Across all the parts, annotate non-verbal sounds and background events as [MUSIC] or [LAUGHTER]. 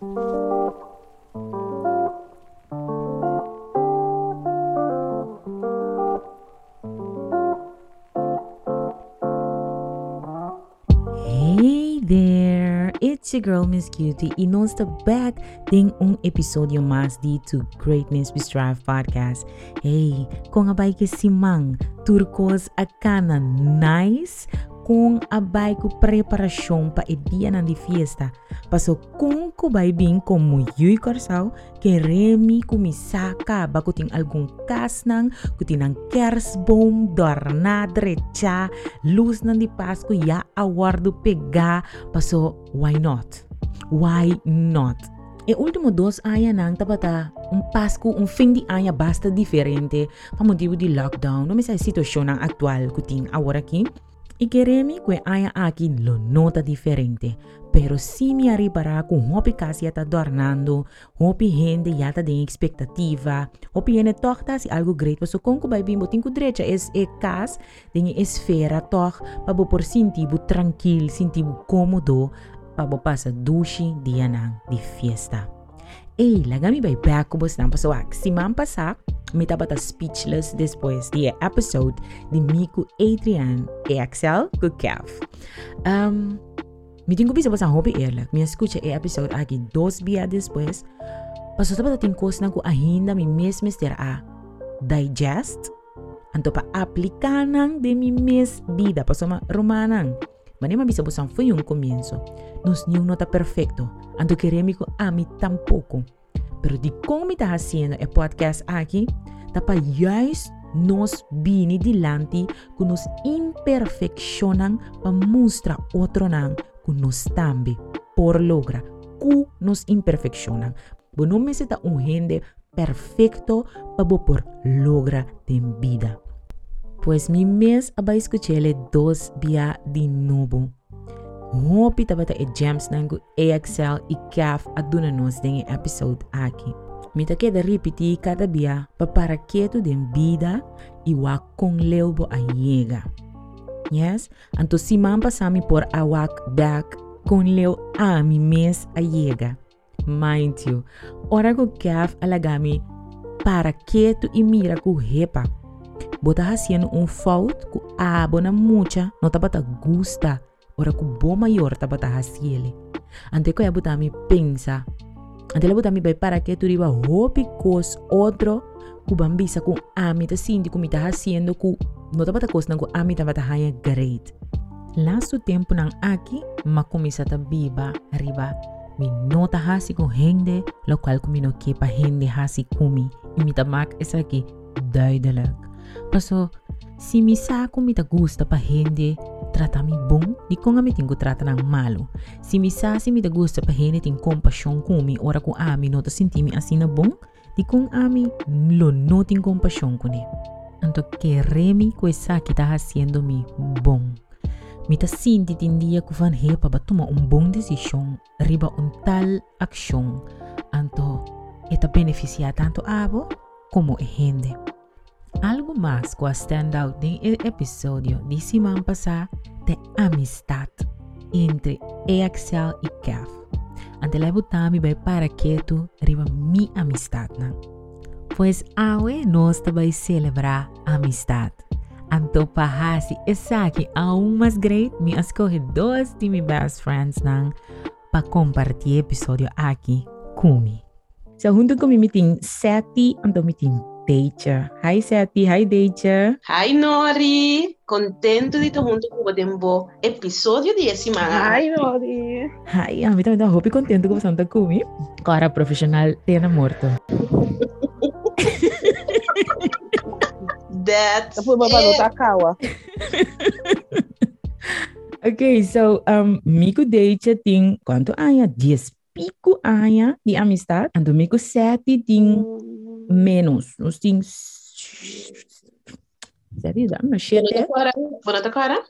Hey there! It's your girl Miss Cutie e nós está back tem um episódio mais de To Greatness We Strive podcast. Hey, com a bike simang, turcos a cana nice, com a bike preparação para o dia na de fiesta. Passou com o vai bem como Yui Corsau, que remi kumisaka bago ting algum kasnang, kutinang kersboom, dornadre cha, luz nan di Pasko, ya awardo pega, passou why not? Why not? E último dos aya nang tapata um Pasko, um fim de aya basta diferente pa motivo de lockdown, no me sa situação nang actual kuting agora aqui. E queremi que aya aqui lo nota diferente. Pero si mi arribará com hopi kasi yata dornando, hopi gente yata de expectativa, hopi ene tochta si algo great, so kung ko bimbo tinko direita es e cas, de esfera toch, pa bo por sintibo tranquil, sintibo cômodo, pa bo passa dushi dia nang di fiesta. Ei, lagami bay back ko bos nang pasawak. Si mam pasak, me tabata speechless depois de episode de Mico Adrian e Axel Kukav. Um, me tenho bisa basa hobby eerlijk. Me escucha e episode aqui dos dias depois. Paso tabata tin kos na ko ainda mi mes mister a digest anto pa aplicanang de mi mes vida. Paso ma romanang. Mane ma bisa bosan foi um comienzo. Nos ni nota perfecto. Anto queremos a mim tampoco. Pero de como está fazendo o podcast aqui, tá para juist nos bini dilante que nos imperfeccionam para mostrar outro não que nos também por logra que nos imperfeccionam. Bo não me está um gente perfeito para por logra de vida. Pues mi mes aba escuchele dos dia de novo. Hope tabata e gems nangu AXL e CAF aduna nos den episode aqui. Mita queda repetir cada dia para quieto den vida e wa com leubo a yega. Yes? Anto si man pasami por awak back com leu a mi mes a yega. Mind you, ora ko CAF alagami para quieto e mira ku repa. Bota haciendo um fault ku abona mucha no tabata gusta ora ku bo maior tabata hasiele. Ante ko ya buta mi pensa. Ante la buta mi para que tu riba hopi kos outro ku bambisa ku ami ta sindi ku mi ta haciendo ku no tabata kos nang ku ami tabata haya great. Lasto tempo nang aki makumisa ta biba riba mi nota hasi ku hende lo qual ku mi no kepa hende hasi kumi imita mak esa ki duidelijk. Paso si mi sa ku mi ta gusta pa hende trata mi bom, di ko nga mi tingo trata ng malo. Si mi sa si mi gusta pa hene ting kompasyon kumi ora ko ami no ta sintimi asina bom, di kong ami lo no ting kompasyon ko ni. Anto que remi ko sa kita haciendo mi bom. Mi ta sinti tindia ko van hepa ba tuma un bom desisyon riba un tal aksyon. Anto eta beneficia tanto abo como e hende. Algo más que stand out en el episodio de semana pasada de amistad entre EXL y CAF. Ante la butami vai para que tu riba mi amistad na. Pues awe nós vai celebrar amistad. Anto pahasi esaki aún más great mi escoge dos de mi best friends nang pa compartir episodio aqui kumi. So junto con mi meeting Seti anto meeting Deitja. Hi Seti, hi Deitja. Hi Nori, contento de estar junto com o Dembo episódio de semana. Hi, Nori. Hi, a mí también estoy muy contento con Santa Kumi. Cara profesional, tiene muerto. That's Depois vai it. botar kawa. Okay, so um, Miku Deitja tem quanto aya? 10 pico aya de amistad. Ando Miku Seti tem menos. Nós tem Seti, dá-me Bonita sete. cara, bonita cara.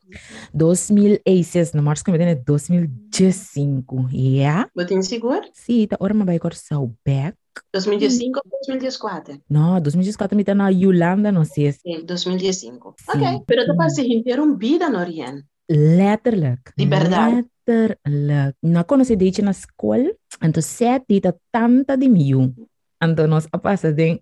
2006, no março que me tem é 2015. Yeah? Botinho seguro. Sim, tá hora me vai cortar o back. 2015 ou 2014? No, 2014 me tá na Yolanda, não sei se Sim, 2015. Sim. Ok, pero te parece inteiro um vida, Norian. letterlijk. Die verdade. letterlijk. Na conoce deitje na school, anto sete ta tanta di miu. Anto nos apasa den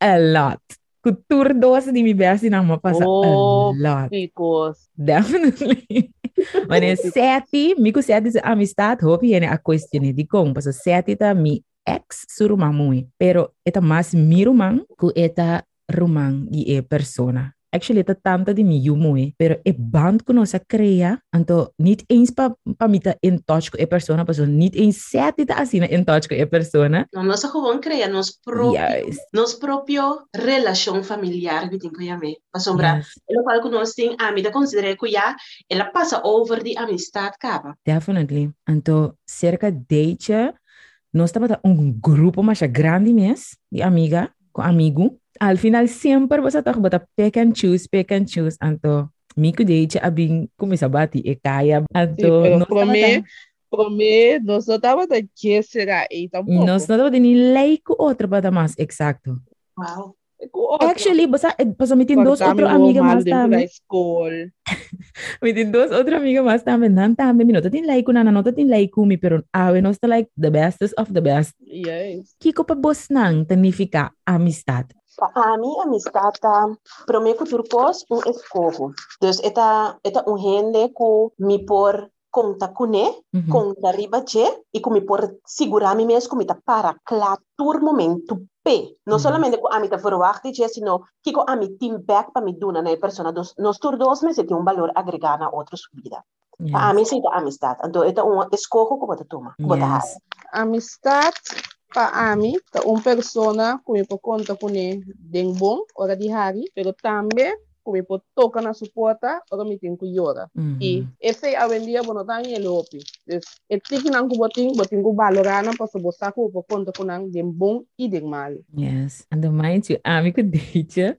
a lot. Cultura doce de mi best na ma passa Oh, a lot. Because Definitely. [LAUGHS] Wanneer sete, miku sete is amistad, hoop je a question di kong. Paso sete ta mi ex surumang mui. Pero eta mas mi rumang ku eta rumang di e persona. Actually, eta tanta di mi yu mui. Pero e band ko no sa crea. Anto, niet eens pa, pa mita in touch ko e persona. Paso niet eens sete ta asina in touch ko e persona. No, nós gewoon crea nos propio, Juist. nos propio relação familiar, que tem que me. Pasombra, Yes. ela qual que nós tem, a mim da considera que já, ela passa over de amistad capa. Definitely. Então, cerca de nós estamos um grupo mais grande mesmo, de amiga, com amigo. Al final, sempre você está com pick and choose, pick and choose. Então, mico de a bem começa a bater e caia. Então, pero nós para mí, para mí, nós não estava de que será aí tampoco. nós não estamos nem lei com outra para mais, exacto. Wow. Actually, você, você me tem dois outras outras amigas mais da também. [LAUGHS] escola. Me tem duas outras amigas mais também. Não também, me não tem lei com nada, não tem lei com me, pero ah, nós está like the bestest of the best. Yes. Kiko pa boss nang significa amistad. A amistad tá, para mim, que turcos, um escogo. Dus, eta, eta um gente que me por conta com né, Mhm. conta riba che, e que me por segurar me mesmo, me tá para clatur momento P. Não solamente que a mim tá verwacht, che, sino que a mim team back para me duna na persona. Dus, nós tur dois meses tem um valor agregar na outra vida. Yes. A mim, tá amistad. Então, eta um escogo que você toma, Yes. Amistad para mim, tá uma pessoa que me conta com ele de bom, hora de hari, pero também que me toca na suporta, hora me tem que llorar. Mhm. E esse a vendia bueno tan el opi. Dus het tiki nang ku boting boting ku valorana pa sa bosa ko po konta ko nang den bom i den mal. Yes. En dan mind you, ami ko date a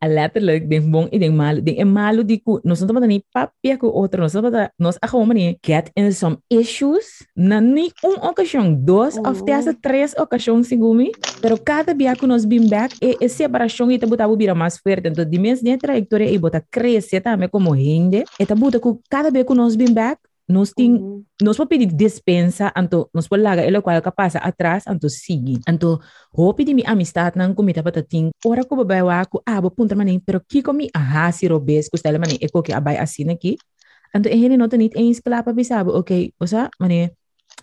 letterlijk den bong i den. Den e malo di ku, nos não ni papia ku outro, nos não nos ako mani get in some issues na ni un ocasión, dos of Mhm. te hace tres ocasión sigumi, pero cada dia que nos been back e, e separação e tabu tabu vira mais forte. Então, de mês de trajectória e bota crescer também como gente, e tabu ku cada vez que nos been back, nos ting Mhm. nos pode pedir dispensa, anto nos pode largar ele qual que passa atrás, anto sigue. Anto, ho pedir mi amistad nang kumita pata ting, ora ko babai wa ko abo punta maning, pero kiko mi aha si robes, ko stela maning, eko ki abay asin aqui. Anto, eh, hindi nota niet eens kala pa bisabo, okay, osa, maning,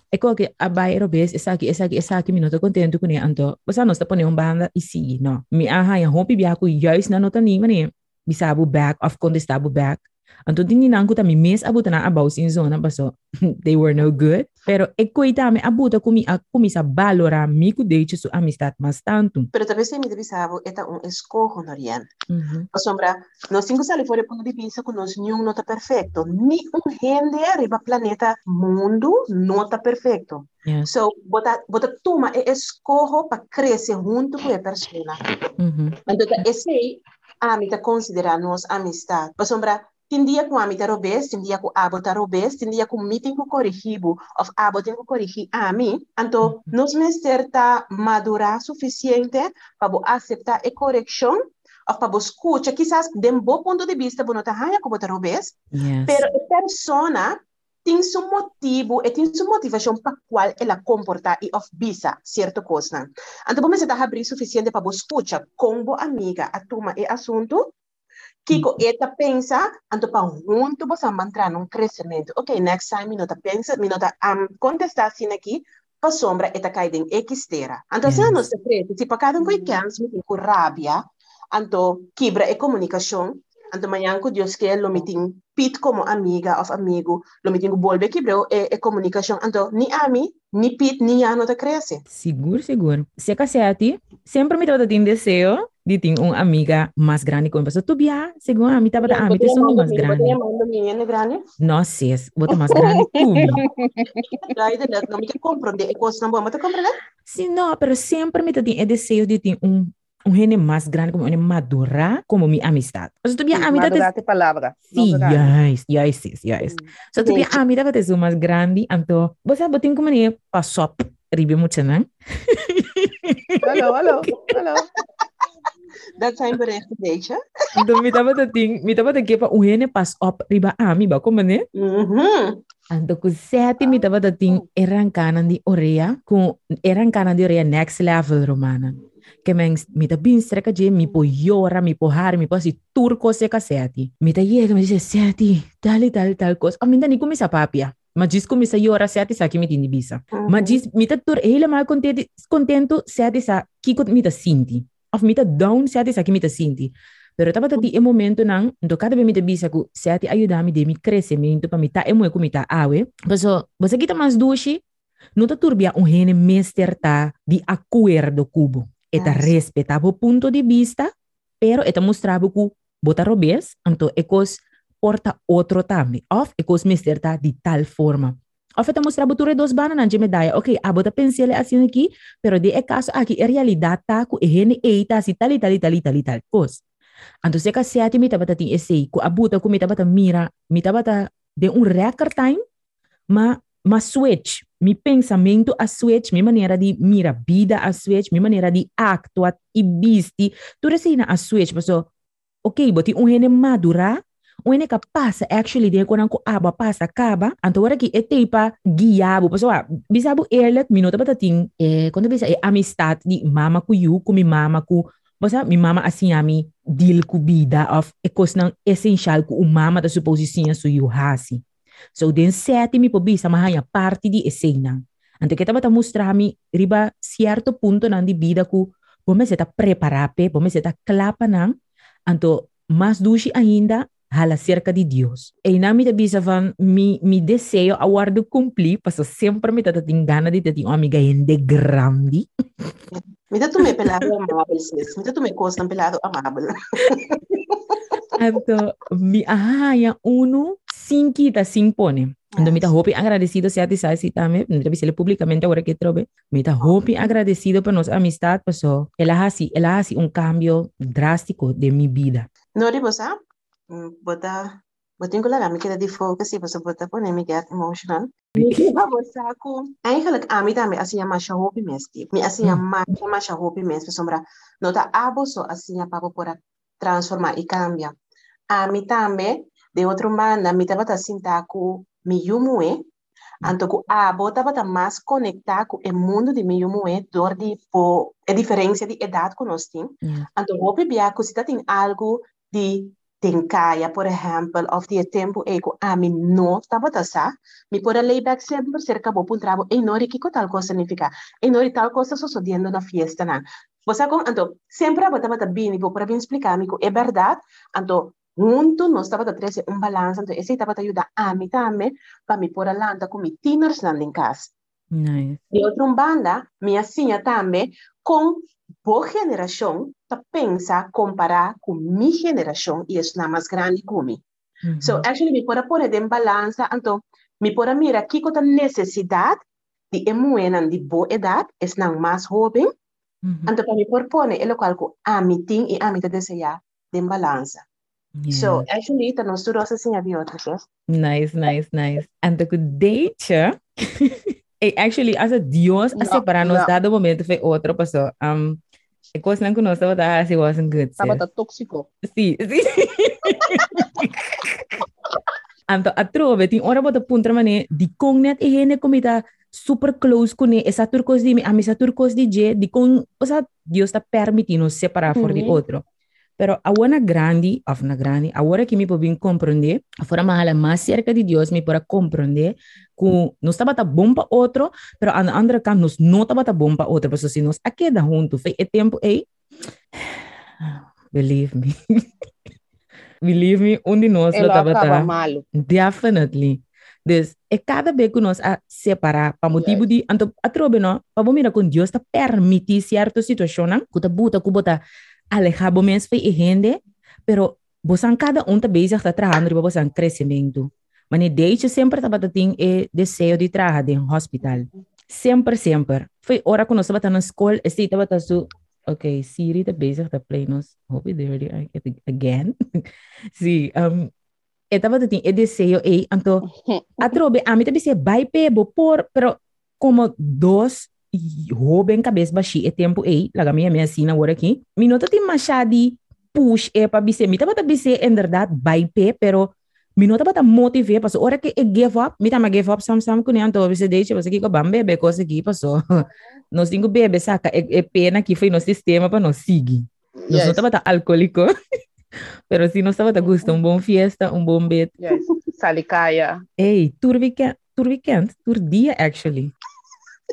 eko ki abay robes, aqui, isa aqui, mi nota contento ko niya, anto, osa, nos tapon yung banda, isigi, no. Mi aha, yung ho pibiya ko, juist na nota ni, maning, bisabo back, of contestabo back. Anto din ninang ko tami mes abuta na abaw sin zona baso [LAUGHS] they were no good. Pero ekoy tami abuta kumi a kumi sa valora mi ku date su amistad mas tanto. Pero talvez se me divisavo, eta um escogo, Norian. Mhm. Sombra, nós cinco sali fora ponto de vista que nós nenhum não tá perfeito. Ni um gente arriba planeta mundo não tá perfeito. Yes. So, bota, bota toma e escojo para crescer junto com a pessoa. Mhm. Então, esse a mim tá considerar nós amistad. Sombra, tem dia com a mim tá robês, tem dia com a abo tá robês, tem dia com mim tem que corrigir, ou abo tem que corrigir a mim. Então, nós mestre tá madurar suficiente para aceitar a correção ou para escutar, quizás de um bom ponto de vista, você não tá raia robês, Yes. pero a persona tem seu motivo e tem sua motivação para qual ela comporta e of bisa certa coisa. Então, você está abrir suficiente para escutar como amiga a toma e assunto, Kiko, eta pensa, então para junto você manter um crescimento. Ok, next time, minota pensa, minota um, contestar assim aqui, para sombra, eta cai em extera. Se Yes. não se secreto, se para cada um que quer, com rabia, então, quebra a comunicação, então, amanhã, que Deus quer, lo meeting pit como amiga ou amigo, lo meeting volve quebrou a, a comunicação, então, ni a mim, ni pit, ni a não te cresce. Seguro, seguro. Se casete, sempre [LAUGHS] me trata de desejo de ter uma amiga mais grande como você. Tu bia, segundo a mim, tava a mim, tem só mais grande. grande. Não sei, bota mais grande. Daí, não me a não boa, mas te compreender? Sim, não, pero sempre me tem o desejo de ter um um gene mais grande como uma madura como minha amistade. Mas tu bia amistade Madurate palavra. Sim, Madurate. yes, yes, yes, yes. Mm. So tu bia Gente. amistade vai ter mais grande, então você botin como nem passou ribe muito não? Hello, hello, hello. Dat zijn berichten, weet je. Então, me tava ting, me tava que para o hene pas op riba ami ba como né? Mhm. Ando ku sete me tava ting eran kanan di orea ku eran kanan di orea next level romana. Que men me ta bin streca de me po llora, me po har, me po si turco se caseti. Me ta llega me dice seti, tal tal tal cosa. A mim dani começa papia. Mas diz começa a llorar sete sa que me tindi bisa. Mas diz me ta tur helemaal contento, contento sete sa kiko me ta sinti. Of me ta down sete sa que me ta sinti. Pero tava tati e momento nang, ndo cada vez me te bisa ku sete ajudami de mi crescimento pa mi ta emo ku mi ta awe. Paso, você kita mas dushi, não tá turbia um rene mester tá de acordo cubo. Yes. respeitava o ponto de vista, pero eta mostrava que bota robes, então ecos porta outro também. Of ecos mester tá de tal forma. Of eta mostrava tu dos bananas de medalha. Ok, a bota pensele assim aqui, pero de é caso aqui é realidade tá com rene eita assim tal e tal e tal e tal e tal coisa. Então se ka sete mi tabata tin essay, ku abuta ku mi tabata mira, mi tabata de um record time, ma ma switch, mi pensamento a switch, mi maneira de mira vida a switch, mi maneira de actuar e bisti, tudo assim a switch, paso, ok, boti um hene madura, um hene capaz actually de quando ko aba passa acaba, anto ora que é teipa guiabo, paso, ah, bisabu erlet, mi nota bata tin, eh, quando bisa é amistad de mama ku you, ku mi mama ku, basta mi mama assim a mi deal ku vida of e kos nang essential ku um mama da suposição su you hasi. So den sete mi po bisa mahanya parte di escena. Ante kita bata mostrar mi riba certo punto nang di vida ku pome seta preparape, pome seta klapa nang anto mas dushi ainda hala cerca de Deus. E na mi bisa van mi mi desejo aguardo cumplir, paso sempre mi tata ting gana di tati amiga ende grandi. Mita tu me pelado amable, sis. Mita tu me costa pelado amable. Anto, mi ahaya uno sin quita, sin pone. Então, me tá hopi agradecido se a tisai si tame, entrevistele publicamente agora que trobe. Me tá hopi agradecido por nossa amistad, pasó. Ela hasi, ela hasi um cambio drástico de mi vida. No, di bosa? Bota, botin ko lang, mi kita di focus, basta bota po na mi get emotional. Bosa [LAUGHS] ko, eigenlijk ami dami assim ama siya hopi mesti. Mi assim ama ama siya hopi mesti sombra. Nota abo so assim papo por transformar e cambia. Ami tambe de outro manda mi tava sinta ku mi yumue. Anto ku abo tava ta mais conectar com o mundo de mi yumue dor di po a diferença de idade que nós tem. Yes. Anto hopi bia ku sita tem algo de tenkaya, por exemplo, of die tempo ego a mi no tabata sa, mi pode layback sempre cerca bo pun trabo, e nori kiko tal cosa significa, e nori tal cosa sucedendo na fiesta na. Você com, anto, sempre a bata bini, vou para vir explicar, amigo, é verdade, anto, junto nós estava a trazer um balanço, então esse estava a ajudar a mim também, para me pôr a lanta com mi teeners na em casa. Nice. De outra banda, minha sinha também, com boa geração, tá pensa comparar com minha geração e é mais grande que mim. Mhm. So actually me pode pôr em balança, então me pode mirar que a necessidade de emuenan de boa idade, é mais jovem, Mhm. então para me pôr pôr ele qual a mim tem e a mim te desejar de balança. So Yes. actually tá nós tudo assim havia outras coisas. Nice, nice, nice. And the good date, [LAUGHS] eh, actually, as a Dios, a separar nos no. dado momento foi outro, pasó. Um, a coisa não que nós estava a se wasn't good. Tava sis. tá tóxico. Sí, sí. [LAUGHS] Anto a trove, tin ora bota puntra mane, di kong net e hene komita super close ni esa turcos di mi, ami sa turcos di je, di kong, o sa, Dios ta permitindo separar for di Mhm. outro. Pero agora grande, of na grande, agora que me podem compreender, fora mahala mais cerca de Deus, me para compreender que não estava tá bom para outro, pero a outra kant nós não estava tá bom para outro, porque se nós aqui da junto, foi é tempo ei, believe me, [LAUGHS] believe me, um de nós estava tá, malo. definitely. Dus é cada vez que nós a separar, para motivo de, anto, a trobe não, para bom mira com Deus tá permitir certa situação, não? que tá buta, que bota alejar menos foi e rende, pero bosan cada um tá bezig tá trabalhando para bosan crescimento. Mas deixa sempre tá batendo é desejo de trabalhar em hospital. Sempre, sempre. Foi hora que nós estava na escola, este estava su, ok, Siri tá bezig tá play nos, hope get again. [LAUGHS] Sim, um, estava batendo é desejo e anto a trobe a mim também se vai pebo por, pero como dois rouba em cabeça baixi é tempo ei, laga minha minha assina agora aqui. Mi nota tem machadi push é para bise, mi tava bise em verdade vai pé, pero mi nota bata motive, paso hora que e give up, mi tama give up sam sam kunya to bise deixa, você que bam bebe coisa aqui paso. [LAUGHS] Nós tinha bebe saca, é, é pena que foi no sistema para nós seguir. Nós não tava alcoólico. [LAUGHS] Pero si no estaba te gusta, un bom fiesta, un bom bet. Yes. Salikaya. Hey, tur weekend, tur weekend, tur dia actually.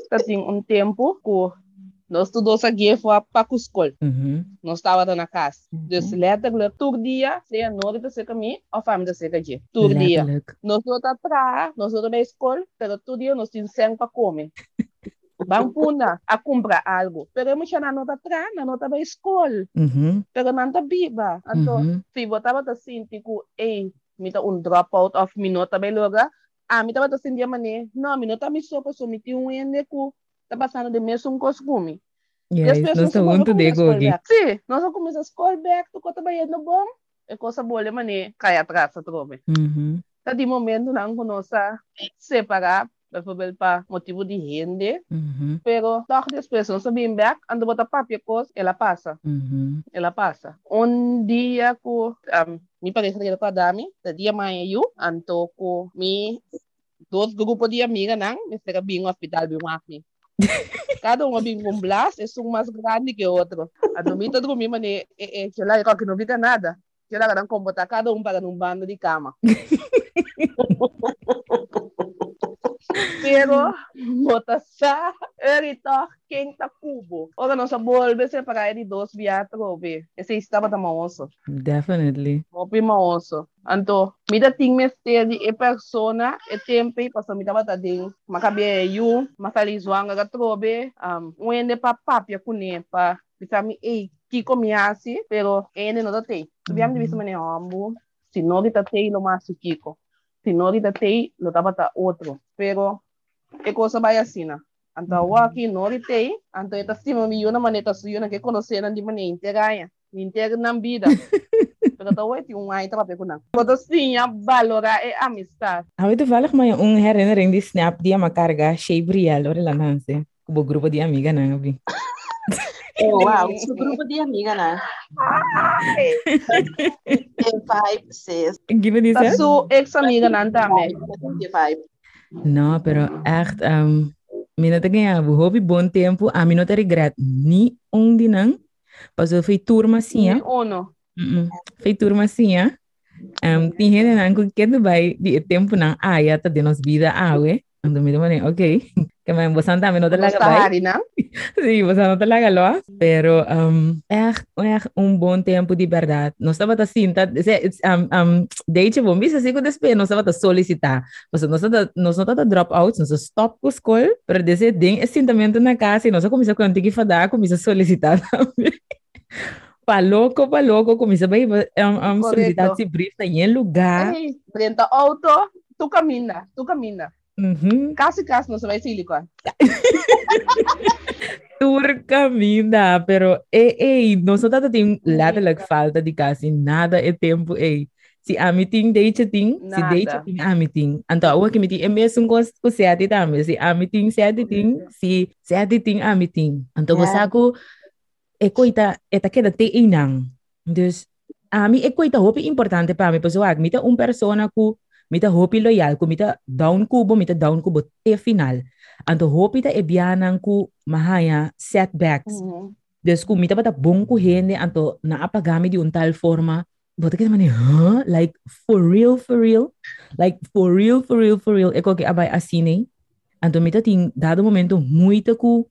Tá tem um tempo que nós estudamos aqui foi para a escola. Mhm. Nós estávamos na casa. Dus letterlijk, todo dia, seja noite da seca mim, ou família da seca dia. Todo dia. Nós não tá atrás, nós não na escola, pero todo dia nós temos sangue para comer. [LAUGHS] Vamos a comprar algo. Pero eu não nota atrás, na nota da escola. Mhm. Pero não tá biba. Então, Mhm. se botava assim, tipo, ei, me tá um dropout of me nota bem logo. Ah, me tava assim de maneira. Não, me nota me sopa, só me tinha um ende que tá passando de mesmo um costume. Yes, não está muito de gogi. Sim, nós vamos começar a escola back, tu conta bem no bom. É coisa boa, maneira, cai atrás, a trome. Mhm. Tá de momento, não conosco separar, por para motivo de rende, Mhm. pero todas as pessoas sabem back, ando botar papel coisa, ela passa. Mhm. ela passa. Um dia que um, me parece que com a Dami, da dia mais eu, anto ko mi dois grupos de amigas não, me será bem hospital bem aqui. [LAUGHS] Cada um bem um blast, é um mais grande que o outro. A dormita dormir, mas é é que lá que não fica nada. Que lá não botar cada um para num bando de cama. [LAUGHS] Pero, bota sa, erito, quem tá cubo. Ora, nossa bolsa, se para ele dois viatro, be. Esse estava da maoso. Definitely. Mopi maoso. Anto, mida ting me stedi e persona, e tempo, paso mida bata ding, makabe yu, mafalizwanga ga trobe, um, wende pa papia kune pa, bisami, ei, kiko miasi, pero ene no datei. Subiam de vista mane ambu, si no di tatei lo mas kiko. Si no di tatei, lo tabata outro. Pero, e cosa vai assina. Anto waki no di tei, anto eta stima mi yuna maneta su yuna que conheceram [LAUGHS] de maneira integraia. Integra na vida. Pero tá oito um aí tá papel não. Quando assim a valorar é amistade. Hou je toevallig maar een herinnering die snap die aan carga shape real or la nance. Kubo grupo de amiga na [LAUGHS] Oh, wow, su grupo de amiga, né? Que vibe, sis. Give me Tá this. sua ex-amiga não também. Que vibe. No, pero echt, um, mina te ganha, bu hobby bom tempo, a mina te regret ni um dinang. Paso foi turma assim, Sim, uno. Foi turma assim, ah. Um, tinha gente não que quer vai de tempo não, ah, já tá de nos vida, ah, ué. [LAUGHS] Me demane, ok. Que não me não te Gusto laga vai. hari não? [LAUGHS] Sí, você não te laga lo. Pero um, echt, echt um bom tempo de verdade. Nós estava assim, tá, se- um, um, date bom, bisa assim que despe, nós estava solicitar. Mas nós estava não estava drop out, nós stop com escola, para dizer tem assentamento na casa e nós começa com antigo fadar, começa a solicitar [LAUGHS] também. Pa louco, pa louco, começa a um, um, solicitar esse brief em lugar. Ei, Brenta auto, tu camina, tu camina. Uhum. Casi casi não se vai silicone. [LAUGHS] turca minda, pero eh, eh, nosotros tem letterlijk falta de kasi nada é tempo eh. Si ami ting date ting, si Nada. date ting ami ting. Anto awa kimi ting eme sung ko ko sete tame, si ami ting sete ting, si sete ting ami ting. Anto Yeah. basta ko e koita eta keda te inang. Dus ami e koita hopi importante pa mi paso ag mita un persona ku mita hopi loyal ku mita down kubo mita down kubo te final. Anto hopi ta ebianan ku mahaya setbacks. Dus kung mita bata bong ku hende anto naapagami di un tal forma, bota kita mani, huh? Like, for real, for real? Like, for real, for real, for real? Eko que abay asine. Anto mita ting, dado momento, muita ku,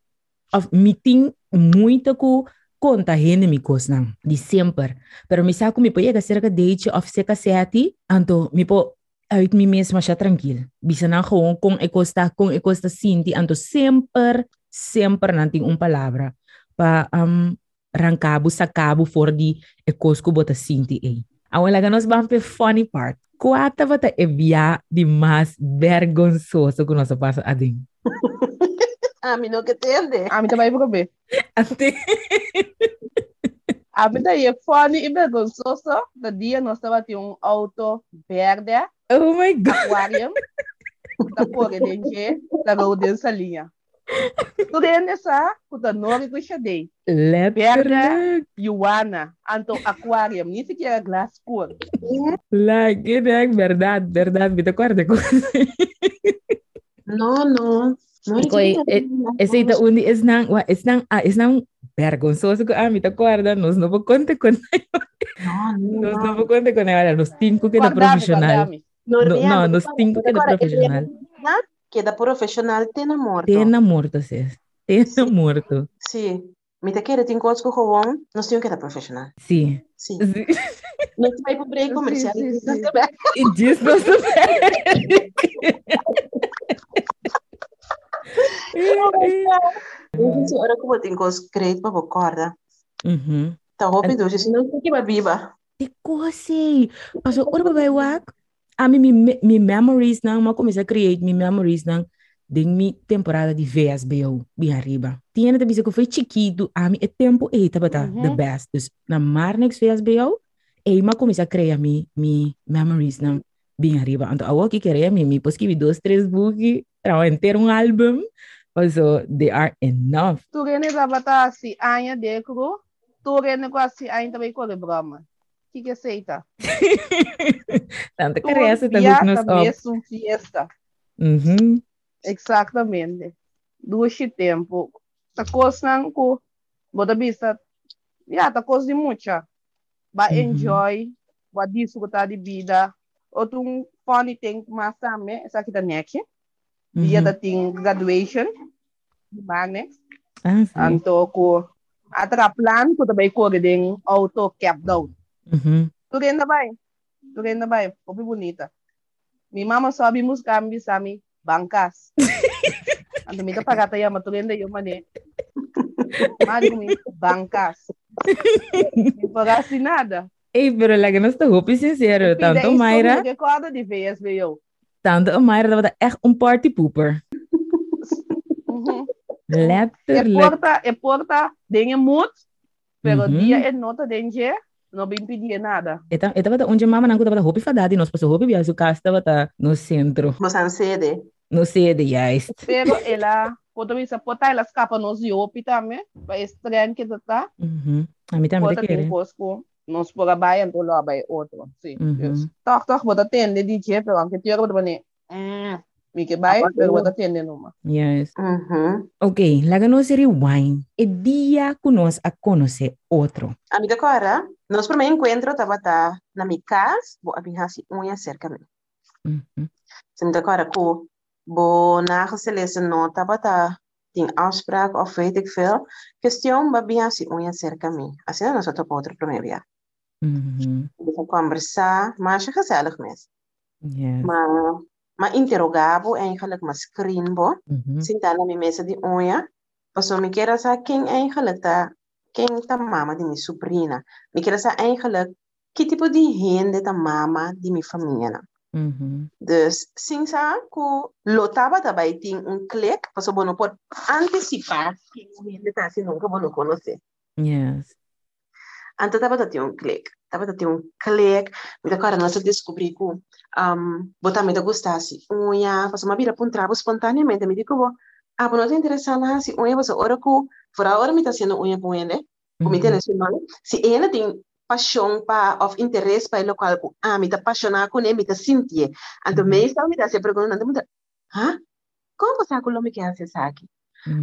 of meeting, muita ku, conta hende mi nang, di sempre. Pero misa ko mi po yega cerca date of seka seti, anto mi po uit mi mesma siya tranquil. Bisa na gewoon kung eko sta, kung eko sta sinti, anto sempre, sempre nanting un palabra pa um, rancabo sa cabo for di e cosco bota sinti e. Awon laga nos bampe funny part. Kuata bata e via di mas vergonzoso que nós passa ading. A [LAUGHS] mim não que entende. A mim também vou ver. Ante. A mim daí é funny e vergonzoso. Da dia nós tava um auto verde, Oh my god. aquarium. Da porra de que, da roda essa linha. Tu rende sa, kuta nori ko siya day. Letterlijk. Yuana, anto aquarium, ni siquiera glass cool. Like, é verdade, verdade, me acordo com No, no. No, Ikoy, esse ita undi is nang, wa, is nang, ah, is nang vergonzoso ko, ah, me acorda, nos no vou contar com No, no, nos no contar com ela, nos cinco que Guardami, profissional. guardami. No, no, nos cinco que da Agora, profissional. Que da profissional tem na morto. Tena morto, sis. Tena morto. Sim. Me te quer tem coisas que gewoon, nós temos que da profissional. Sim. Sim. Sim. Nós vai para break comercial. sim, sim. E diz não Então, ora como tem coisas creio para corda. Uhum. Tá roupa não tem que viva. Te cosi. Paso, ora ba wak? A mi, mi, mi memories nang, ma comecei a create mi memories nang, de mi temporada de VSBO, bi arriba. Tinha te bisa que foi chiquito, a mi e tempo e tava tá the best. Dus na Marnex VSBO, e ma comecei a criar mi, mi memories nang, bem arriba. Então, a que queria mi, mi pos que dois, três book, para inteiro um álbum. Also, they are enough. Tu rende da bata si anya dekro, tu ko si anya também ko le brama. Que que aceita? [LAUGHS] Que tá hook nos também up. é um fiesta. Uhum. Exactamente. Duas de tempo. Tá coisa ko, bota bisa, ya tá coisa de mucha. Ba Uhum. enjoy, ba desfrutar de vida. Outro funny thing mas também, essa aqui da NEC. Dia Uhum. da ting graduation. Magnex. Ah, sim. Anto ko atra plan ko tabay ko auto cap down. Uhum. Tu rin na bay. Tu rin na bay. Popi bonita. Mi mama kambi sa mi bangkas. Anto mi ta pagata [LAUGHS] ya maturin da yung mani. Mari ko mi bangkas. [LAUGHS] Mi pagasi nada. Ei, pero la que no está hoop sincero. Tanto Mayra, Que quadro de VSBO. tanto a Mayra dat we echt een party pooper. Uhum. E Letterlijk. porta, e porta, dinge moed. Pero dia e nota denje, no bin pedir nada. Eta eta bata onde mama nangu bata hoop fadadi nos paso hoop biasu casta bata no centro. Mas an sede. No sede juist. Pero ela, quando me sapota, ela escapa nos iopi também, para estranho que tá, Mhm. A mim também te cosco, nos por baia, então lá vai outro, sim, Mhm. yes. Toch, toch, bota tende de dia, pero anche tira bota bane, que vai, pero bota tende numa. Yes. Uhum. Ok, laga nos rewind. E dia que nós a conhecer outro. A mim agora, nós primeiro encontro estava tá na minha casa, vou abrir assim unha cerca de mim. Mhm. Se me agora com bo nagelezen nota bata tem afspraak of weet ik veel. Questão babi assim unha cerca de mim. Assim nós outro outro primeiro já. Mhm. Vou conversar, mas é gezellig mesmo. Yes. Maar maar interrogabo eigenlijk maar screen bo. Mhm. Sinta na minha mesa de unha. Passou me queira sa quem eigenlijk tá quem tá mama de minha sobrinha. Me queira sa eigenlijk que tipo de rende tá mama de minha família. Mhm. Dus sinsa ku lotaba também tem um clique, passou bom não pode antecipar que o rende tá assim nunca vou conhecer. Yes. Antes tava ter um clique, tava ter um clique, me da cara nós descobri que um me da gostasse unha, passou uma vira para um trabalho espontaneamente, me digo, ah, não te interessa lá se unha você ora ku, por agora me tá sendo unha com ele, o me Mhm. interessa não, se ele tem paixão para of interesse para o local, ku, ah, me tá apaixonado com ele, me tá sentir. Então, me está me tá se perguntando, tá, hã? Como você sabe me quer ser aqui?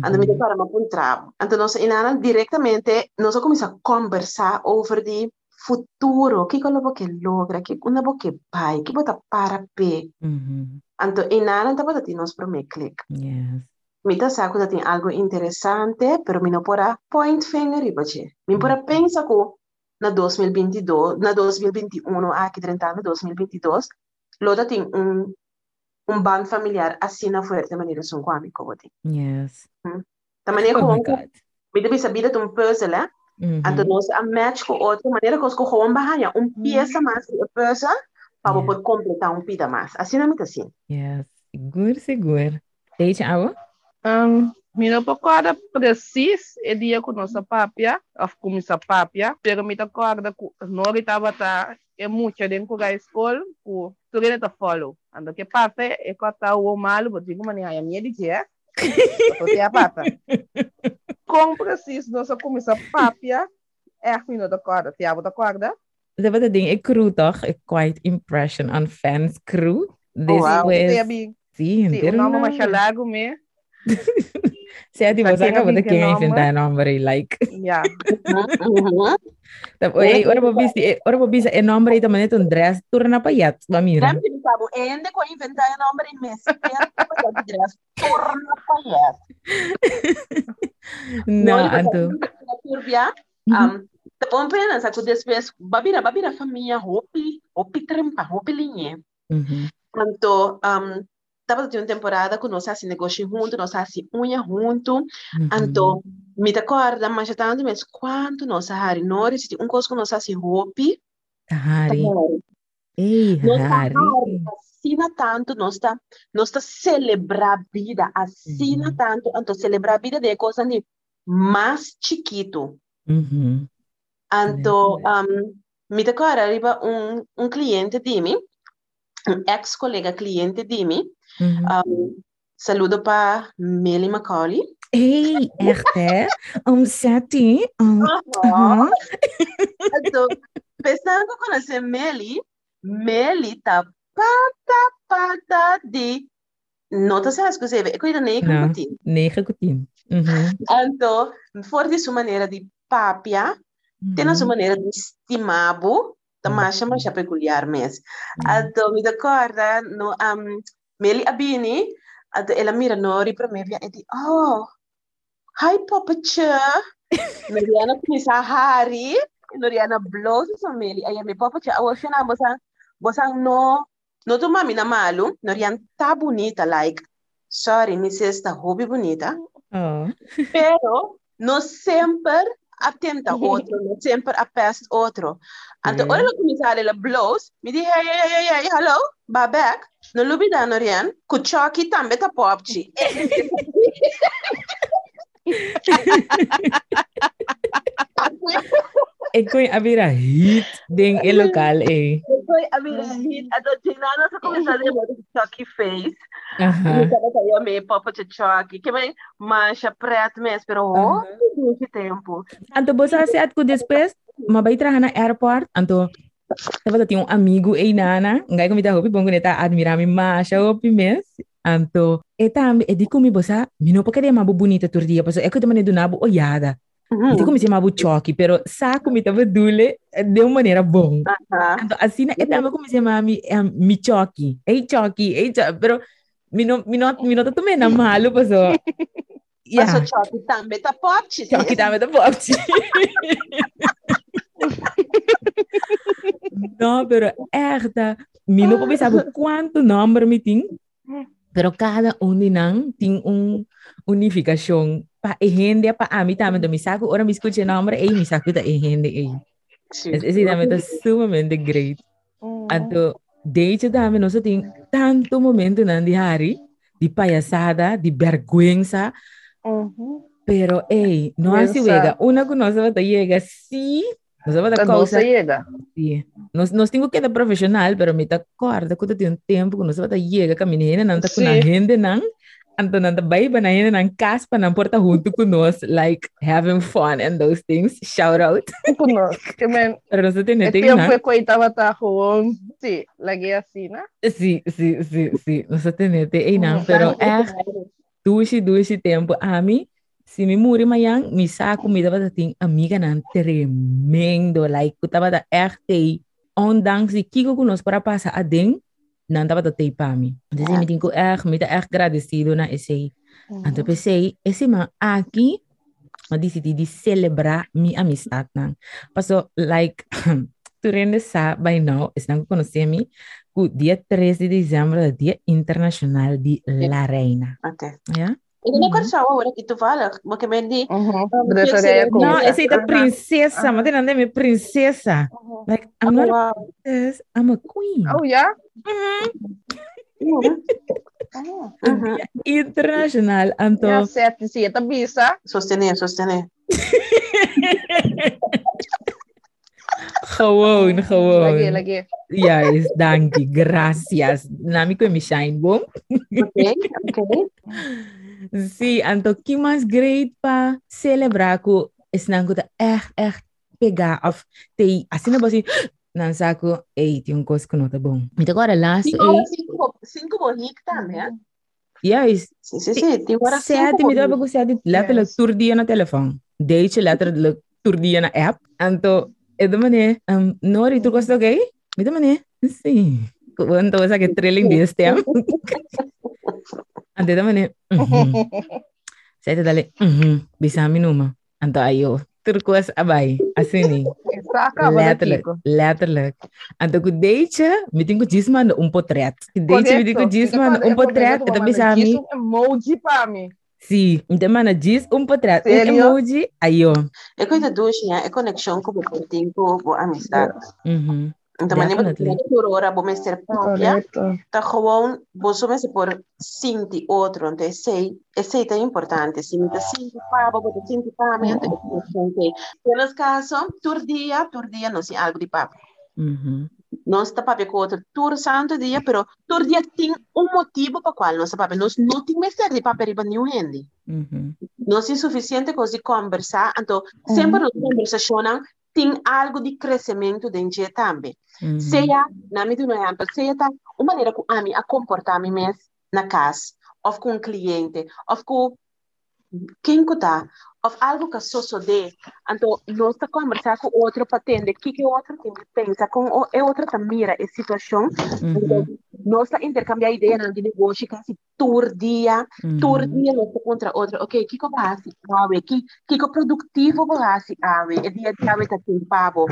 Ando me Mhm. para uma contrato. Então, nós inana diretamente, nós começamos a conversar over the futuro, que que eu que logra, que uma boa que pai, que bota para pé. Mhm. Então, inana tá bota nós para me click. Yes. Me tá saco da tem algo interessante, pero me não pora point finger e bache. Me pora pensa ko na 2022, na 2021, aqui 30 na 2022, loda tem um um band familiar assim na forte maneira são com amigo bote. Yes. Também é Oh my como God. me deve saber de um puzzle, eh? Então, nós a match com outra maneira que nós gewoon bahaya, um peça mais de puzzle para Yeah. poder completar um pida mais. Assim não é assim. Yes. Seguro, seguro. Deixa awa? Um, Mira pa kada precis e dia ko nossa papia, of kumisa papia, pero mita korda ku nori tava ta e mucha den ko ga school ku turene ta follow. Ando que parte e ko ta o malo, bo digo mani haya minha de dia. Então, a pata. Com preciso, nós começamos a papia. É a minuto da corda. A da corda? Dat wat ding, ik crew toch? Ik quite impression on fans crew. This wow. was... Sim, Sim, o nome [LAUGHS] é Machalago, me. Saya di Sa basa ka ba kinabigan kaya naman. inventa nombre like. Yeah. Eh ora mo bisi eh, ora mo bisa e nombre ita manet un dress turna pa yat ba mira. Que sabe, ainda com inventar tempo de torna paias. No, turbia, um, te pon pena, saco depois, babira, babira família, hopi, hopi trempa, hopi linha. Então, um, tava de uma temporada que nós assim negócio junto, nós assim unha junto, Mhm. então, me acorda, mas já tanto mas quanto nós hari, nós um coisa que nós assim hopi, Hari. Ei, Hari. assina tanto, nós está celebrar a vida, assina Uhum. tanto, então celebrar a vida de coisa de mais chiquito. Mhm. Então, um, me decora arriba um, um cliente de mim, um ex-colega cliente de mim, Mhm. um, saludo para Melly Macaulay. Ei, hè? Um seti. Um, [LAUGHS] Aham. uh-huh. Então, pensando que conhecer Melly, Melly tá pata, pata de... Tá certo, escuseve, eu ainda nem Não. competir. Negen kutin. Mhm. Então, for de sua maneira de papia, tem a sua maneira de estimabo, também chama já peculiar mesmo. Mhm. Então, me acorda, no, um, Meli Abini, então, ela mira Nori para mim e diz, oh, hi, Papa Cha. [LAUGHS] Noriana começa a Hari, Noriana blows sa Meli. Aí, me Papa Cha, eu na bosa, bosa no, no tu mami na malu, Noriana tá bonita, like, sorry, me está hobby bonita. Oh. Pero no sempre atenta outro, não sempre apesta outro. Então, Uhum. hora que começar ela blows, me diz, hey, hey, hey, hey, hello, babek, no lubida no rian, kuchoki tambe ta popchi. Ik kon abira hit ding in lokaal eh. Foi a minha hit, a do Tinana sa começar a lembrar do choque face. Aha. Me tava saiu me papa de choque, que bem, mancha preto mesmo, pero oh, muito tempo. Anto bosa se at ko despes, mabay traha na airport. Anto Tava tinha um amigo e nana, ngai ko mita hopi bongo neta admira mi masha hopi mes. Anto e di ko mi bosa, mino pa kade mabu bonita tur dia, paso e ko tamane do nabo oyada. Uhum. Di ko mi mabu choque, pero sa ko mi tava dule de uma maneira bom. Aham. Anto assim e tama ko mi se mami eh, mi. Ei choque, ei choque, pero mino mino mino to me na malo. Passou [LAUGHS] Yeah. choque tambe ta popchi. Choque tama da popchi. [LAUGHS] No, pero erda, mi no pa sabe quanto número mi ting. Pero cada um dinang ting um unificação pa ehende pa ami tama do mi saco ora mi escuche número ei mi saco da ehende ei. Esse dame tá sumamente great. Anto desde dame nós tem tanto momento nan di hari di palhaçada, di vergüenza, Uhum. pero ei, não Yes, assim sir. chega, una que nós vai chega sim, nós vai Tá dar doce causa chega. Sí. Nós, nós temos que ser profissional, pero me tá corda que tem um tempo que nós vamos chega com a menina, não tá com a Sim. gente não, não tá bem na gente não caspa não porta com nós, like having fun and those things. Shout out. Kuno. Que men, Pero nós temos é tem tempo não. que eu tava tá com, sim? Sim, sim, sim, sim. Nós temos tem não, pero é dushi dushi tempo a mim se me muri mayang mi saco me dava ting amiga nan tremendo like eu tava da RT ondanks die kiko nós para passar a den não tava da tei para mim. Então me tinha erg me tá erg agradecido na esse então pensei esse man aqui mas decidi de celebrar minha amistade não passou like [LAUGHS] tu rende sa by now es não conhecer me o dia 3 de dezembro é dia internacional de La Reina. Até. ja Eu não quero saber agora que tu fala, porque me di, Uhum. Um, Dessa que ideia seria- com. Não, Yes, essa aí da uh-huh. princesa, mas não é minha princesa. Like, I'm not a wow. princess, I'm a queen. Oh, yeah? Uhum. Uhum. International, anto. Yeah, sete, sim, tá bisa. Sostener, sostener. Gewoon, gewoon. Lagi, lagi. Yes, dank je, gracias. Nami ko mi shine bom. Ok, ok. Sim, então que mais great para celebrar que esse não é echt, echt pegar of te assim não assim não saco ei tem um coisa que não tá bom. Mas agora last Cinco, cinco, cinco também, né? yes Sim, sim, sim. Tem agora sete cinco me dá para você letter Yes. tur dia na telefone. Deixa letter tur dia na app. Então é da maneira um não tu gosta ok? Me da maneira sim. Quando você que trailing desse tempo. Ante da maneira. Mhm. Saya dali, mhm, bisa minum. Anto ayo. Assim, Está acaba letterlijk, letterlijk. Anto ku deitje, meting ku disman um potret. Deitje meting ku Então, um potret, eu eta bisa mi. emoji para mim. Si, inte mana dis um potret, um emoji, ayo. É coisa dos, né? É conexão com o tempo, com a amizade. Mhm. Então, Definitely. por hora, vou me ser própria. Correto. Tá gewoon, vai se por sinti outro, então sei, sei é importante. Se me sinti pá, vou te sinti pá, mas então é Pelos casos, tur dia, tur dia não sei algo de papo. Nós está papo com outro tur santo dia, pero tur dia tem um motivo para qual nós papo. Nós não tem ser de papo riba nenhum rende. Mhm. Nós é suficiente de conversar, então sempre nos conversacionam tem algo de crescimento dentro de também. Mhm. Seja, na medida do exemplo, seja tá uma maneira que a mim a comportar-me mesmo na casa, ou com um cliente, ou com quem que tá, ou algo que só só de, então nós tá conversar com outro para entender o que que o outro tem? Que pensar, com o é outro tá mira a situação, então Mhm. nós tá intercambiar ideia no negócio, que assim, tour dia, Mhm. dia nós tá contra outro, ok, que que vai assim, awe, que que que produtivo vai assim, awe, é dia dia vai tá tempo,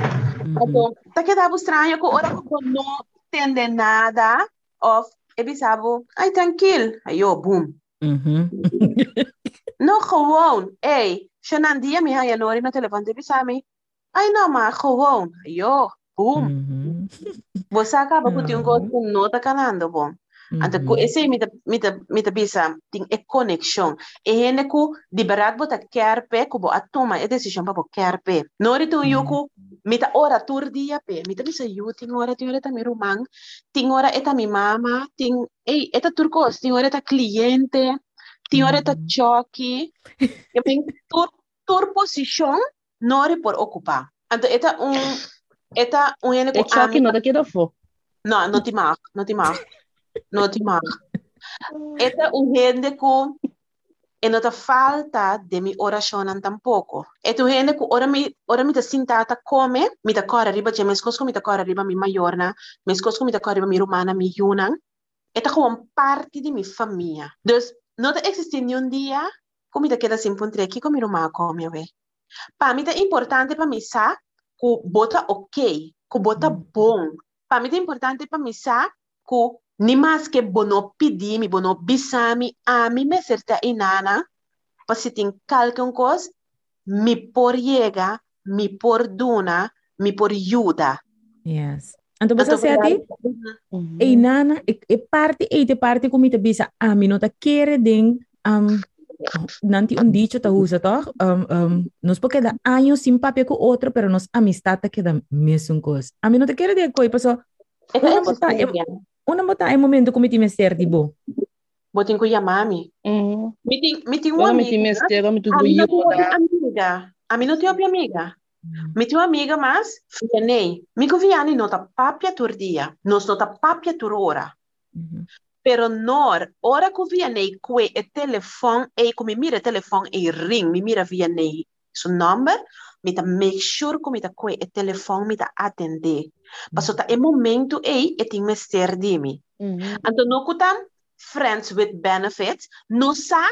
Mhm. então, tá quedando estranho que hora que não entende nada, of, e bisabo, ai, tranquilo, aí, ó, boom. Mhm. [LAUGHS] Não, gewoon, ei, Shannon, dia me hai nori no telefone, e bisami, ai, não, mas gewoon, ó, boom. Você acaba com um gosto não tá canando, bom. Então, Mhm. esse me me me bisa tem é conexão. E hene ku de barat bota quer pe ku bo atoma é decisão para bo quer pe. Nori tu yuku me ta ora tur dia pe. Me ta bisa yu ting ora ting ora ta mi rumang. Ting ora eta mi mama, ting ei eta turcos, ting ora eta cliente, ting ora eta Mhm. choque. Eu penso tur tur posição nori por ocupar. Então eta um eta um hene É ku só que ami não daqui da fo. No, no ti mag, no ti mag. No ti mag. [LAUGHS] Esta un gente ku e no te falta de mi oración tampoco. E tu gente ku ora mi ora mi te sintata come mi te cora riba je mes cosco mi te cora riba mi mayorna, mes cosco mi te cora riba mi romana mi yunan. Esta gewoon parte de mi família. Dus no te existe ni un día como te queda sin puntre aqui com mi romana come we. Pa mi te importante pa mi sa ku bota ok, ku bota Mm. bom. Para mim é importante para mim saber que nem mais que bono pedir, me bono bisami, a mim me certa inana, para se tem qualquer coisa, me por chega, me por dona, me por ajuda. Yes. Então você sete, Uhum. e nana, e, e parte, e te parte comita bisa, a mi nota quere ding, um, nanti un dicho ta usa toch? Um, um, nos porque da años sin papel com outro, pero nos amistad ta queda mesmo coisa. A mi nota quere de coi, paso, É Una é bota- una bota em momento comiti me ser de bo. Botem com mami. Uhum. Uma Agora me tem amiga. mestre, yoda. outra amiga. A tem outra amiga. Mm. Meti uma amiga, mas fianei. mi viane nota papia tur dia. Nos nota papia tur ora. Uhum. Pero nor, ora que vianei que e telefon, e como mira telefon e ring, mi mira vianei su number, mi ta make sure que mi ta que e telefon mi ta atende. Mm-hmm. Paso ta e momento e e ti me ser di mi. Mm -hmm. Anto no kutan friends with benefits, no sa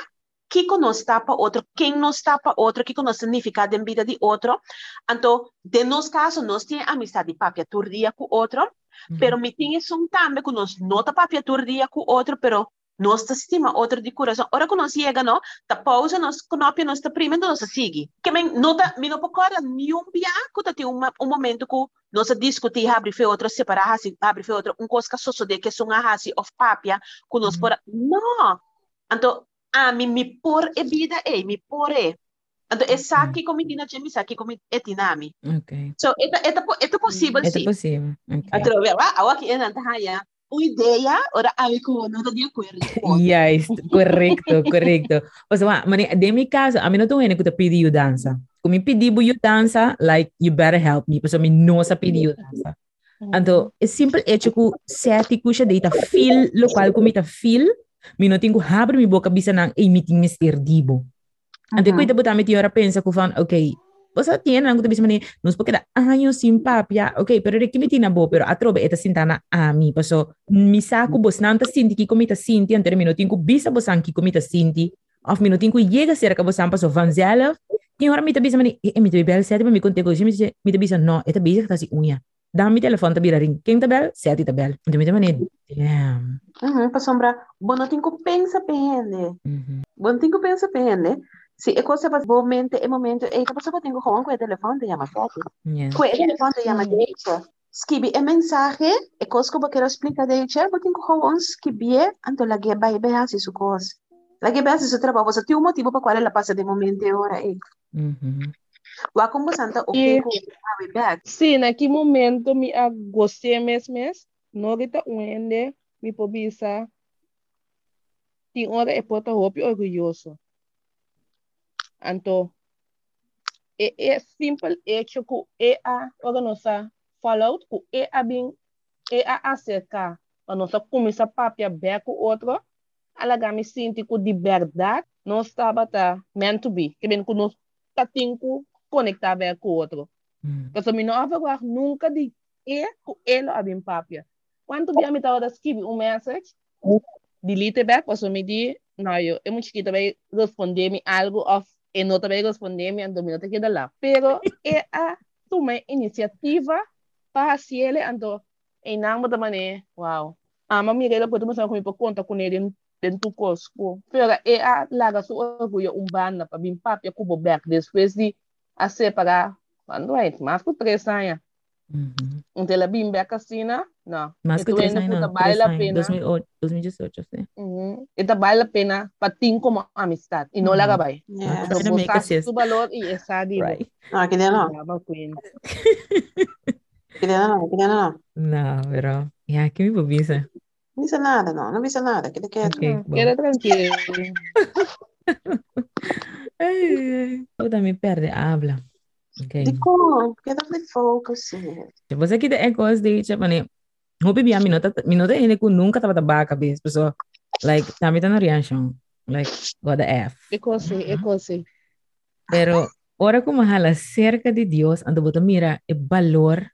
não está para outro, quem não está para outro, que não significa de vida de outro. Então, de nos caso, nós temos amizade papia tur dia com outro, Mhm. pero me tinha um também que nós não tá papia tur dia com outro, pero nós estima outro de coração. Ora que nós chega, não, tá pausa, nós conopia, nós tá prima, nós sigue. Que men não tá, me não pode nenhum dia que tem um, um momento que nós discutir, abre fe outro, separar, abre fe outro, um coisa que só de que são a hasi of papia, que nós Mhm. por não. Então, a mim me por e vida e me por e. Então, é saki como tina chemi, saki como é tinami. Ok. So, eta eta po- eta possível É sim. possível. Ok. Atro, ah, awa ki enan tahaya. uma ideia, ora amigo não está de acordo. Yes, correcto, correcto. O sea, mani, de mi caso, a mí no tengo que te pedir dança. Kung me pedir you dança, like, you better help me, porque me não sa pedir dança. Então, é simples hecho que sete coisa deita feel, lo qual como ita feel, me não tenho abre mi boca bisa nang, ei, me tinha ser dibo. Então, cuida botar me tiora pensa que fan, ok, você tem nang kuta bisa mani, nos porque da años sin papia, ok, pero de que me tina bo, pero atrobe eta sintana a mi, paso, mi saco bos nanta sinti que comita sinti, antes me não tenho bisa bosan que comita sinti, of me não tenho chega cerca bosan paso vanzelf, e ora me ta bisa mani, e me ta bel sete, me contego, me ta bisa no, eta bisa que tá si unha. Dá mi telefone ta bira ring, quem tabel, sete tabel. Então me ta mani, damn. Uhum, para sombra, bom, não tenho que pensa pende. Mhm. Bom, tenho que pensa pende. Se é coisa para momento, é momento, é que você tenho com o telefone, te chama sete. Com o telefone, te chama deixa. Skibi é mensagem, é coisa que eu quero explicar deixa, eu tenho com um skibi, então lá que vai bem assim su coisa. Lá que bem assim su trabalho, você tem um motivo para qual ela passa de momento e hora aí. Wa como santa o que vai back. Sim, naquele momento me gostei mesmo, mesmo. Não está uende, me pobisa. Tem hora é porta roupa orgulhoso. Então, é, é simples hecho que é a organizar fallout, que é a bem, é a acercar. A nossa começa papia bem com outro, ela me sente que de verdade não estava tá meant to be. Que bem que nós tá que conectar bem com o outro. Mm. Kasi mi não agora nunca de e com ele a bem papia. Quando a me tava escrever um message, delete back, porque me di, não, eu, eu muito chiquita vai responder me algo of e não também responder me então me não te queda lá. Pero é a tomar iniciativa para se ele então em nome da maneira, wow. A mami ela pode começar comigo por conta com ele dentro do cosco. Pero é a larga sua orgulho um banda para bem papia cubo back depois de a separar quando é, mais por três anos. Mhm. Então, ela bem bem casina, não. Más que Então, tres ainda años, puta, no, vale tres a años, pena. 2008, 2018, sí. Uhum. Então, vale a pena para ter como amistade. E não Uhum. larga vai. Yeah. Então, Também make você sense. sabe o valor e essa digo. Right. Não, aqui dentro não. Brava, Queen. Aqui dentro não, aqui dentro não. No, pero, ya, que me pobisa. Não disse nada, não. Não disse nada. Aqui quieto. Ok, Hum, bom. Queda tranquilo. [LAUGHS] Puta, me perde, habla. Ok. Dico, queda de focus. sim. Você aqui tem coisas de, tipo, né, Hope bi a minota, minota ele ku nunca tava taba cabeça, pessoa, like, tá na reaction, like, what the F. Because, because, Pero, ora ko mahala cerca de Dios, ando bota mira, e valor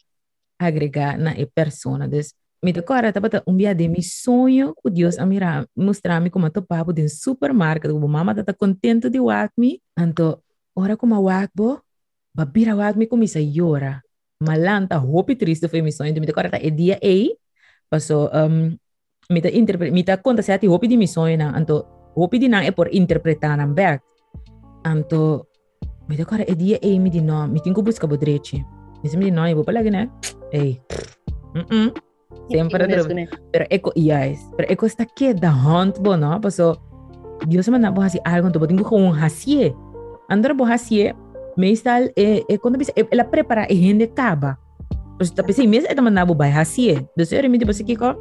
agregar na e persona. Des, me decora, taba ta um dia de mi sonho que Deus a mira, mostrar-me como to papo de supermercado, como mama tá contento de wak me, anto, ora como wak bo, babira wak me comisa llora. Malanta, hope triste foi mi sonho, de me decora ta e dia ei, paso, um, me ta interpre, me ta conta se ati hope di mi sonho na, anto, hope di nang e por interpretar ang back. Anto, me decora e dia ei mi di no, mi tinko busca bodreci. Mi sembra di no, e vou palagi na, ei, mm -mm. Sempre Inglês, dro- né? pero eko yes pero eko está que da hunt bo no? Paso Dios me bo hasi algo to botingo com hasie andar bo hasie meestal e e quando bisa ela prepara e rende caba pues tapi sim mesmo é também nabo vai hasie do senhor me tipo que ko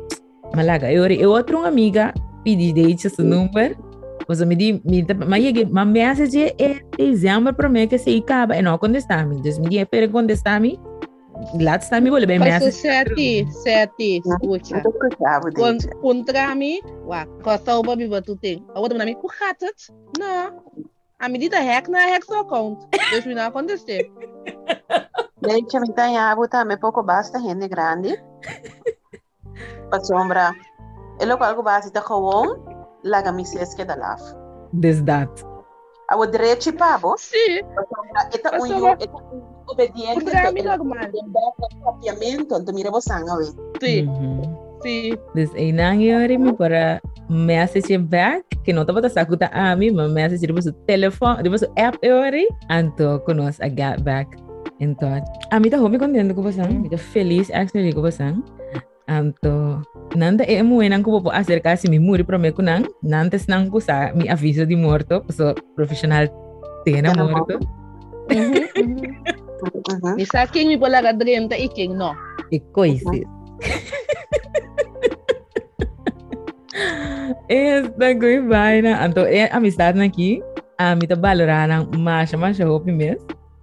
malaga. Eu eu outro amiga pedi date seu número Pues me di, me, ma llegué, ma message é dezembro para mim que se acaba, e não contestar-me. Então, me di, para contestar-me, lá está me vou bem Passo message. sete, sete, escuta. Não tô escutando, Con- gente. Contra mim, uá, costa o babi batu tem. A outra na mim, kuhatat? Não. A medida hack na hack só conta. Deixa eu não acontecer. Deixa me ganhar, botar me pouco basta, gente grande. Para sombra. É logo algo básico, gewoon, laga me se esque da laf. This that. A o direito pabo, Sim, eta Mas un sombra- yo, eta un obediente. contra mim normal. Papiamento, então mira você anga, Sim, Mhm. sim. Dus een nangyari mi para message back que não tava sakuta a mim, mas message depois o telefone, depois o app yori, anto conos a get back in touch. A mim tá home contento com você, me tá feliz actually com você. Anto nanda e mo enang ko po acercar-se mi muri para me kunang, nantes nang ko sa mi aviso de morto, so profissional tena Tena morto. Uhum, uhum. Uhum. Me sabe quem me pode largar 30 e quem não. E coice. Esta goi vaina. Anto, é amistade aqui. A mita valorar na macha, macha hopi mes.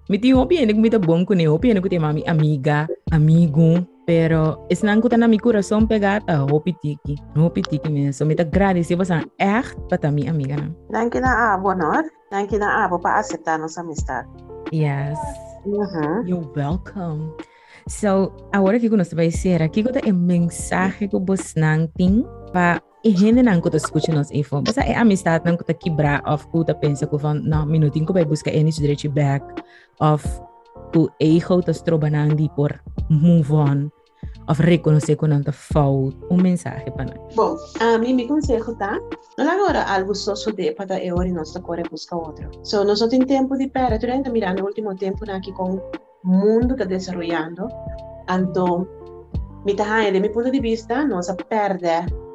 Miti hopi ene mita bom com ne hopi ene tem mami amiga, amigo. Pero is nang kuta na mi coração pegata hopi tiki. Hopi tiki mes. So mita agradecer você echt para mi amiga na. Dank je na abo, Nor. Dank je na abo para aceitar nossa amistade. Yes. You're welcome. So, agora que nós vai ser aqui, que é mensagem que você não tem para e gente não que escuta nos info. Mas é amistade não que quebrar of tá pensa que van não minutinho que vai buscar any direito back of que ego tá trabalhando de por move on of reconhecer que não tá fault um mensagem para nós. Bom, a mim me conselho, tá? Não agora algo só sobre para eu e nós correr buscar outro. So, nós temos tempo de pera, tu ainda mirando no último tempo aqui com o mundo que está desenvolvendo. Então, me tá de meu ponto de vista, nós perde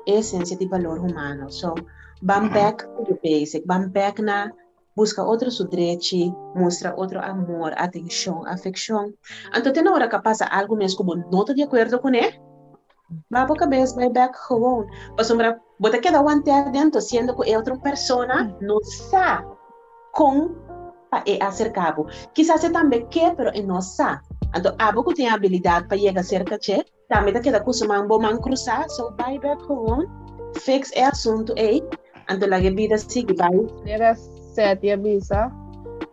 essência de valor humano. So, vamos back to the basic, vamos back na busca outro sudrete, mostra outro amor, atenção, afeição. Então, tem hora que passa algo mesmo como não estou de acordo com ele, vai para a cabeça, vai back gewoon. Para sombra, bota cada um dentro, sendo que é outra pessoa, não sabe com para acercar. Quizás você também quer, mas não sabe. Então, a que tem habilidade para chegar cerca de também tá queda kusuma um bom cruzar, so vai back gewoon, fix é assunto aí, então a vida sigue vai. Era sete a bisa,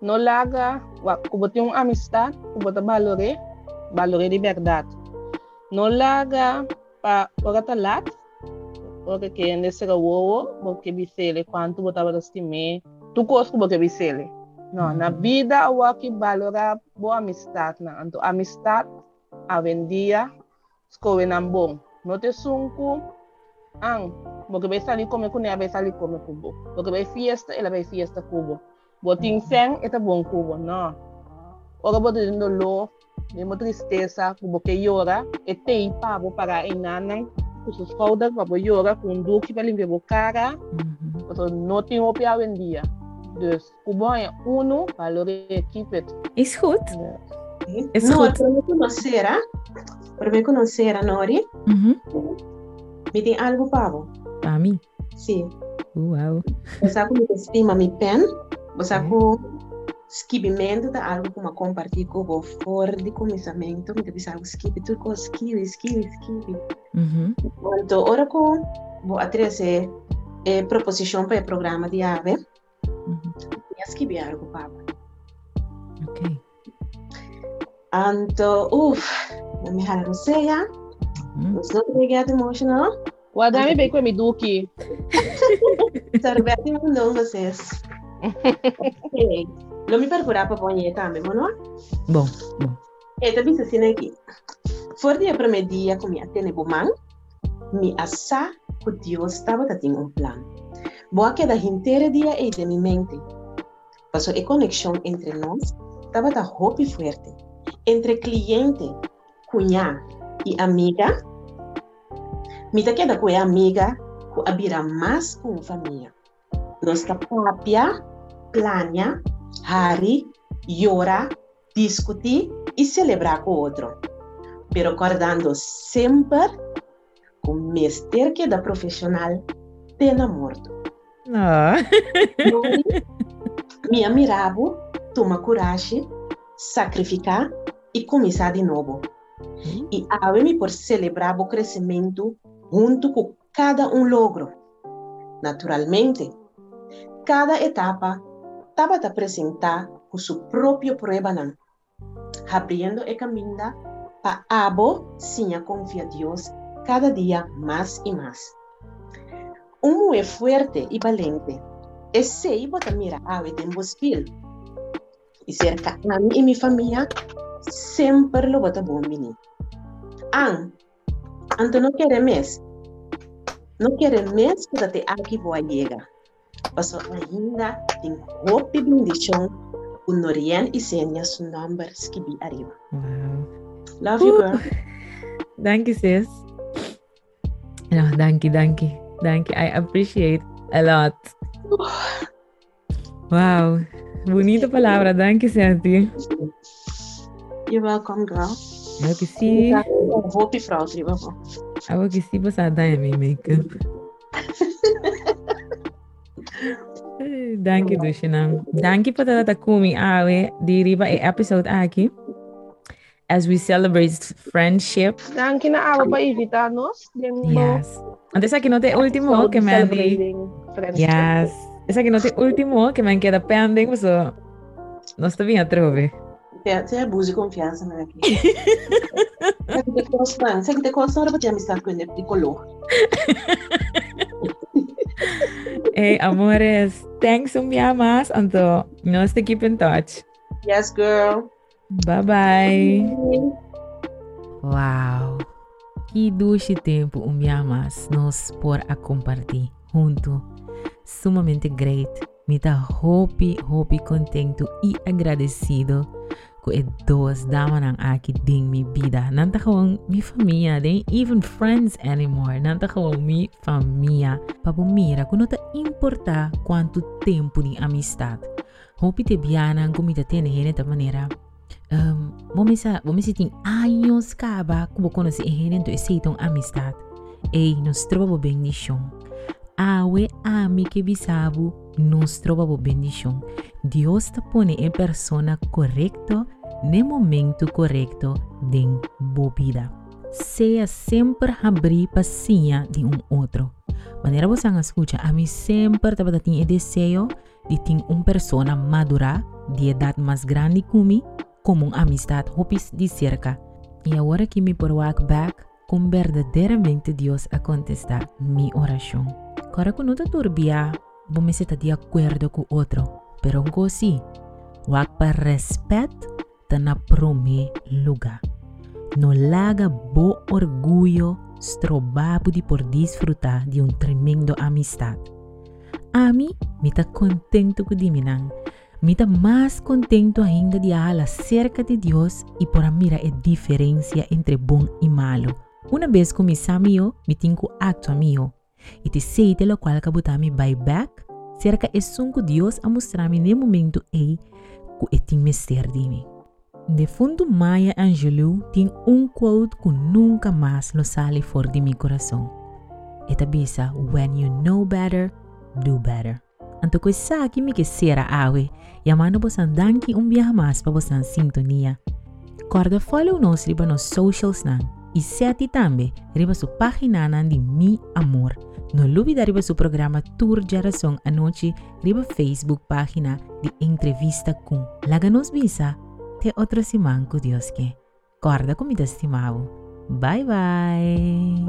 no laga, kubo tem uma amistade, kubo tá valore, valore de verdade. No laga pa ora tá lat, ora que ende será wowo, porque bisele quanto botava estime, tu costo porque bisele. No, na vida o que valora boa amistade, na, então amistade a vendia skowe nan bom. No te sunku, ang, porque vai salir come com vai salir come kubo. Porque vai fiesta, ela vai fiesta kubo. Botin sen, eta bom kubo, no. Ora boto dentro lo, mesmo tristeza, kubo que llora, e tem pavo para inanan, com seus caudas, para llora, com duque para limpar a cara, então não tem o pior em dia. Dus, kubo é uno, valore equipe. Is goed. Is no, goed. para me conhecer, para me conhecer, Nori, Mhm. Me tem algo pavo. Para mim. Sim. Uau. Você sabe como estima mi pen? Você sabe como esquibimento da algo como compartilhar com o fora de começamento, me diz algo esquibe, tu com esquibe, esquibe, esquibe. Mhm. Então, ora com vou atrás é proposição para o programa de ave, Mhm. e algo pavo. Okay. Então, uff, não me rala seja, Não te get emotional. Guardami bem com mi duque. Servete não vocês. Ok. Lo mi percurar para pôr também, não? Bom, bom. E também se assim aqui. For dia primeiro dia com minha tene bumang, mi assa que Deus estava tendo um plano. Boa que da inteira dia e de minha mente. Passou a conexão entre nós, estava da hope forte. Entre cliente, cunhá e amiga, me da queda com a amiga, que abira mais com família. Nós tá papia, plania, hari, llora, discutir e celebrar com o outro. Pero acordando sempre com o mestre que da profissional de morto. Ah. Minha mirabo, toma coragem, sacrificar e começar de novo. E abre-me por celebrar o crescimento junto com cada um logro. Naturalmente, cada etapa estava a apresentar com seu próprio prueba, não. abrindo o caminho para abo sim a confiar Deus cada dia mais e mais. Um mulher forte e valente é sei botar mira a em bospil. E cerca a mim e minha família sempre lo bota bom menino. An, anto não quer mais. Não quer mais que até aqui boa chega. Passou ainda tem hope e bendição o Norian e Senya su number skibi arriba. Wow. Love you, girl. Thank you, sis. No, thank you, thank you. Thank you. I appreciate a lot. Wow. Bonita palavra. Thank you, Santi. You're welcome, girl. Eu que sim. Hope e fraude, vamos. Eu que sim, você dá em mim, makeup. [LAUGHS] Danke, Dushinam. Danke por toda kumi awe di riba e episode aqui. As we celebrate friendship. Danke na awe pa invitar-nos. Yes. Antes aqui no te último que me andi. Yes. Esa aqui no te último que me queda pending, so não está bem a Você abuso de confiança né, aqui. [LAUGHS] Sabe que te consta, sabe que te para ter amistade com ele de color. Hey, amores, thanks um dia mais. Então, nós te keep in touch. Yes, girl. Bye bye. Wow. Que doce tempo um dia mais nós por a compartilhar junto. Sumamente great. Me tá hope, hope contento e agradecido com as duas damas nang aqui ding mi vida. Nanta gewoon mi família, nem even friends anymore. Nanta gewoon mi família. Papo mira, que não tá importa quanto tempo de amistade. Hope te bianan como te tem hene da maneira. Um, vamos sa, vamos se tem anos caba como conhece hene to aceitam amistade. Ei, nos trova bendição. Awe ami que bisabo nos trova bendição. Deus te pone em persona correcto no momento correto de bobida. Seja sempre abrir paciência de um outro. Maneira você escuta, a mim sempre estava tendo o desejo de ter uma pessoa madura, de idade mais grande que mim, como uma amistade hopis de cerca. E agora que me por walk back, com verdadeiramente Deus a contestar minha oração. Agora que não está turbia, vou me estar de acordo com o outro, pero não assim. Walk para respeito, está na prome lugar. No laga bo orgulho, strobabo de por desfrutar de um tremendo amistade. A mim, me está contento com diminang. Me está mais contento ainda de falar cerca de Deus e por mirar a diferença entre bom e malo. Uma vez que me samio, me tenho acto amigo. E te sei te lo qual kabuta mi buyback, cerca é sunco Deus a mostrar-me no momento ei, que é tem mister de fundo Maya Angelou tem um quote que nunca mais lo sale fora de meu coração. Eta bisa, when you know better, do better. Anto ko sa que me que será awe, yamano bosan danki um biya mais para bosan sintonia. Corda follow nos riba nos socials nan, e sete também riba su página nan de Mi Amor. No olvida riba su programa Tour Geração a noite riba Facebook página de entrevista com. Laga nos visa, te outro simão com Deus que. Corda comida estimado. Bye bye.